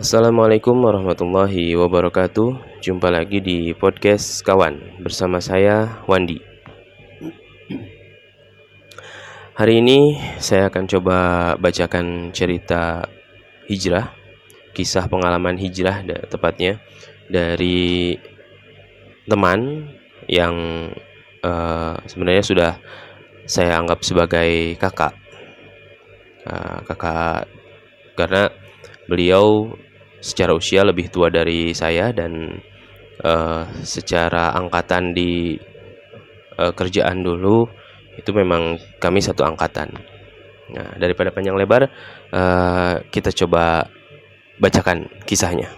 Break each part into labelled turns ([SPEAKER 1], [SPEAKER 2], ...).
[SPEAKER 1] Assalamualaikum warahmatullahi wabarakatuh. Jumpa lagi di podcast kawan bersama saya Wandi. Hari ini saya akan coba bacakan cerita hijrah, kisah pengalaman hijrah tepatnya dari teman yang uh, sebenarnya sudah saya anggap sebagai kakak. Uh, kakak karena beliau secara usia lebih tua dari saya dan uh, secara angkatan di uh, kerjaan dulu itu memang kami satu angkatan. Nah, daripada panjang lebar, uh, kita coba bacakan kisahnya.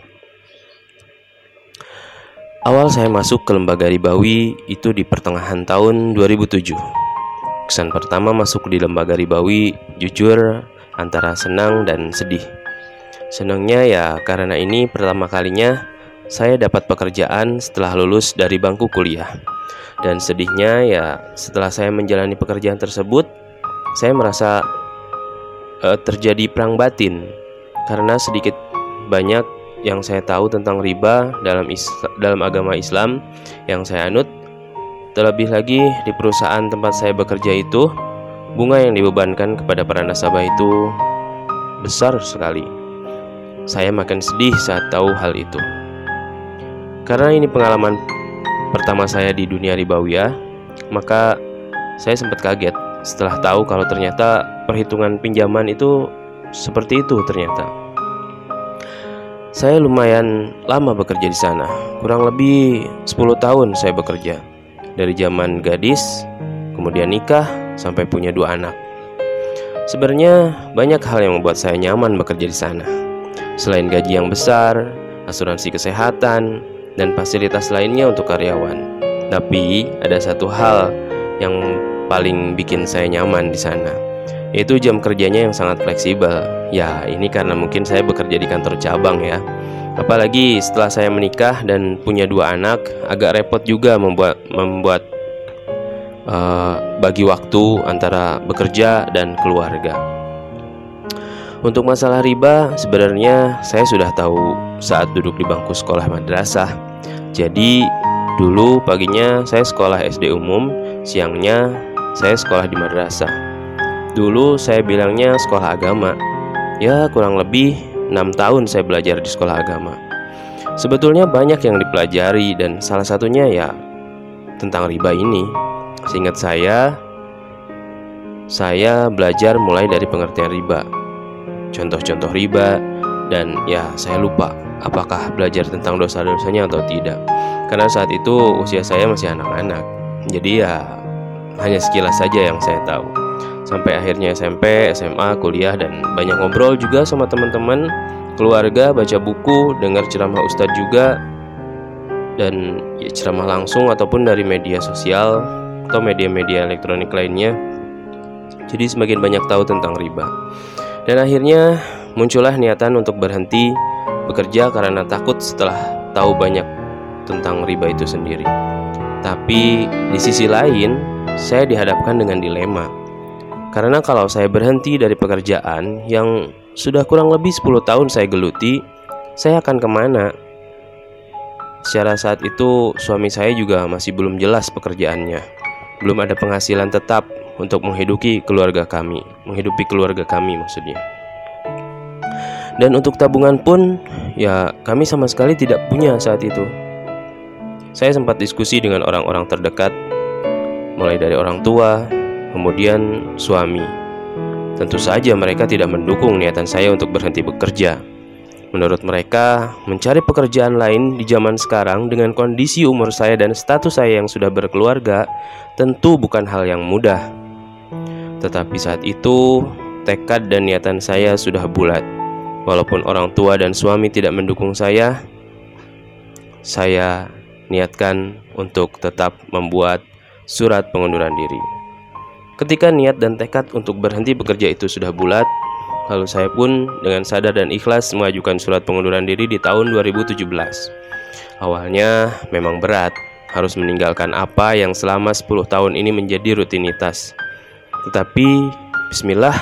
[SPEAKER 1] Awal saya masuk ke lembaga ribawi itu di pertengahan tahun 2007. Kesan pertama masuk di lembaga ribawi jujur antara senang dan sedih Senangnya ya karena ini pertama kalinya saya dapat pekerjaan setelah lulus dari bangku kuliah. Dan sedihnya ya setelah saya menjalani pekerjaan tersebut, saya merasa uh, terjadi perang batin karena sedikit banyak yang saya tahu tentang riba dalam is dalam agama Islam yang saya anut. Terlebih lagi di perusahaan tempat saya bekerja itu, bunga yang dibebankan kepada para nasabah itu besar sekali. Saya makin sedih saat tahu hal itu. Karena ini pengalaman pertama saya di dunia ribawiyah, maka saya sempat kaget setelah tahu kalau ternyata perhitungan pinjaman itu seperti itu ternyata. Saya lumayan lama bekerja di sana, kurang lebih 10 tahun saya bekerja. Dari zaman gadis, kemudian nikah, sampai punya dua anak. Sebenarnya banyak hal yang membuat saya nyaman bekerja di sana. Selain gaji yang besar, asuransi kesehatan, dan fasilitas lainnya untuk karyawan. Tapi ada satu hal yang paling bikin saya nyaman di sana, yaitu jam kerjanya yang sangat fleksibel. Ya, ini karena mungkin saya bekerja di kantor cabang ya. Apalagi setelah saya menikah dan punya dua anak, agak repot juga membuat membuat uh, bagi waktu antara bekerja dan keluarga. Untuk masalah riba, sebenarnya saya sudah tahu saat duduk di bangku sekolah madrasah. Jadi, dulu paginya saya sekolah SD umum, siangnya saya sekolah di madrasah. Dulu saya bilangnya sekolah agama. Ya, kurang lebih 6 tahun saya belajar di sekolah agama. Sebetulnya banyak yang dipelajari dan salah satunya ya tentang riba ini. Seingat saya, saya belajar mulai dari pengertian riba contoh-contoh riba, dan ya saya lupa apakah belajar tentang dosa-dosanya atau tidak. Karena saat itu usia saya masih anak-anak, jadi ya hanya sekilas saja yang saya tahu. Sampai akhirnya SMP, SMA, kuliah, dan banyak ngobrol juga sama teman-teman, keluarga, baca buku, dengar ceramah ustadz juga, dan ya, ceramah langsung ataupun dari media sosial atau media-media elektronik lainnya. Jadi semakin banyak tahu tentang riba. Dan akhirnya muncullah niatan untuk berhenti bekerja karena takut setelah tahu banyak tentang riba itu sendiri. Tapi di sisi lain, saya dihadapkan dengan dilema. Karena kalau saya berhenti dari pekerjaan yang sudah kurang lebih 10 tahun saya geluti, saya akan ke mana? Secara saat itu suami saya juga masih belum jelas pekerjaannya. Belum ada penghasilan tetap untuk menghidupi keluarga kami, menghidupi keluarga kami maksudnya. Dan untuk tabungan pun ya kami sama sekali tidak punya saat itu. Saya sempat diskusi dengan orang-orang terdekat, mulai dari orang tua, kemudian suami. Tentu saja mereka tidak mendukung niatan saya untuk berhenti bekerja. Menurut mereka, mencari pekerjaan lain di zaman sekarang dengan kondisi umur saya dan status saya yang sudah berkeluarga tentu bukan hal yang mudah. Tetapi saat itu, tekad dan niatan saya sudah bulat. Walaupun orang tua dan suami tidak mendukung saya, saya niatkan untuk tetap membuat surat pengunduran diri. Ketika niat dan tekad untuk berhenti bekerja itu sudah bulat, lalu saya pun dengan sadar dan ikhlas mengajukan surat pengunduran diri di tahun 2017. Awalnya memang berat, harus meninggalkan apa yang selama 10 tahun ini menjadi rutinitas. Tetapi bismillah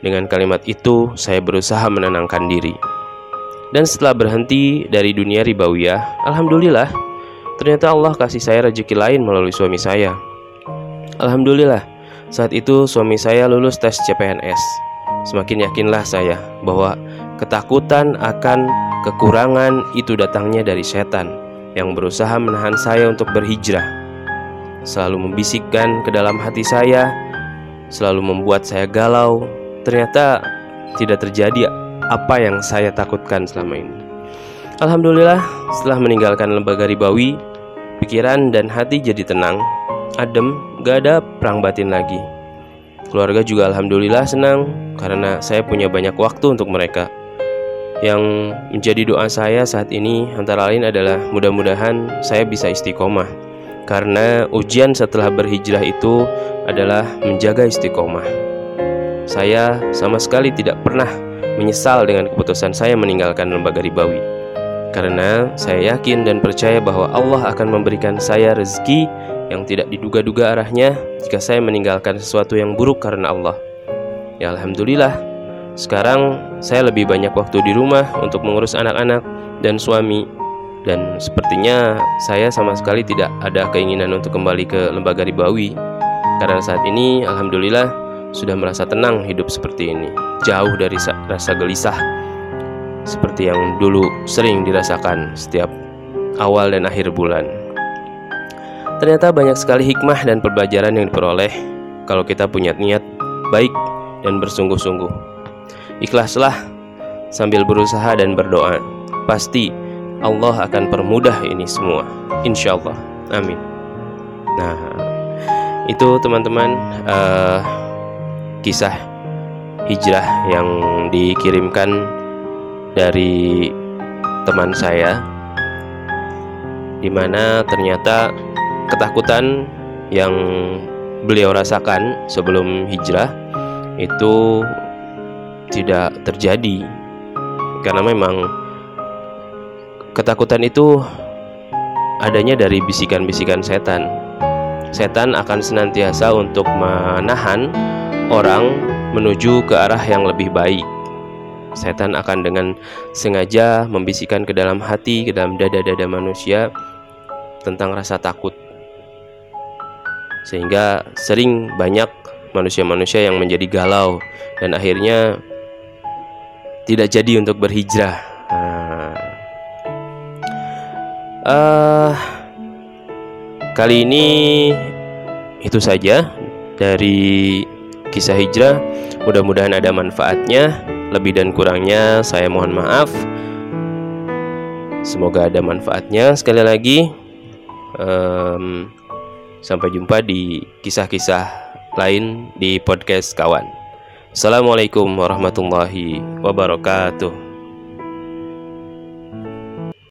[SPEAKER 1] dengan kalimat itu saya berusaha menenangkan diri. Dan setelah berhenti dari dunia ribawiyah, alhamdulillah, ternyata Allah kasih saya rezeki lain melalui suami saya. Alhamdulillah, saat itu suami saya lulus tes CPNS. Semakin yakinlah saya bahwa ketakutan akan kekurangan itu datangnya dari setan yang berusaha menahan saya untuk berhijrah. Selalu membisikkan ke dalam hati saya, selalu membuat saya galau. Ternyata tidak terjadi apa yang saya takutkan selama ini. Alhamdulillah, setelah meninggalkan lembaga ribawi, pikiran dan hati jadi tenang, adem, gak ada perang batin lagi. Keluarga juga alhamdulillah senang karena saya punya banyak waktu untuk mereka. Yang menjadi doa saya saat ini antara lain adalah mudah-mudahan saya bisa istiqomah. Karena ujian setelah berhijrah itu adalah menjaga istiqomah. Saya sama sekali tidak pernah menyesal dengan keputusan saya meninggalkan lembaga ribawi. Karena saya yakin dan percaya bahwa Allah akan memberikan saya rezeki yang tidak diduga-duga arahnya jika saya meninggalkan sesuatu yang buruk karena Allah. Ya alhamdulillah, sekarang saya lebih banyak waktu di rumah untuk mengurus anak-anak dan suami dan sepertinya saya sama sekali tidak ada keinginan untuk kembali ke lembaga ribawi karena saat ini alhamdulillah sudah merasa tenang hidup seperti ini jauh dari rasa gelisah seperti yang dulu sering dirasakan setiap awal dan akhir bulan. Ternyata banyak sekali hikmah dan pembelajaran yang diperoleh kalau kita punya niat baik dan bersungguh-sungguh. Ikhlaslah sambil berusaha dan berdoa. Pasti Allah akan permudah ini semua. Insya Allah. Amin. Nah, itu teman-teman uh, kisah hijrah yang dikirimkan dari teman saya di mana ternyata ketakutan yang beliau rasakan sebelum hijrah itu tidak terjadi karena memang ketakutan itu adanya dari bisikan-bisikan setan. Setan akan senantiasa untuk menahan orang menuju ke arah yang lebih baik. Setan akan dengan sengaja membisikkan ke dalam hati, ke dalam dada-dada manusia tentang rasa takut. Sehingga sering banyak manusia-manusia yang menjadi galau dan akhirnya tidak jadi untuk berhijrah. Uh, kali ini itu saja dari kisah hijrah. Mudah-mudahan ada manfaatnya. Lebih dan kurangnya saya mohon maaf. Semoga ada manfaatnya. Sekali lagi, um, sampai jumpa di kisah-kisah lain di podcast kawan. Assalamualaikum warahmatullahi wabarakatuh.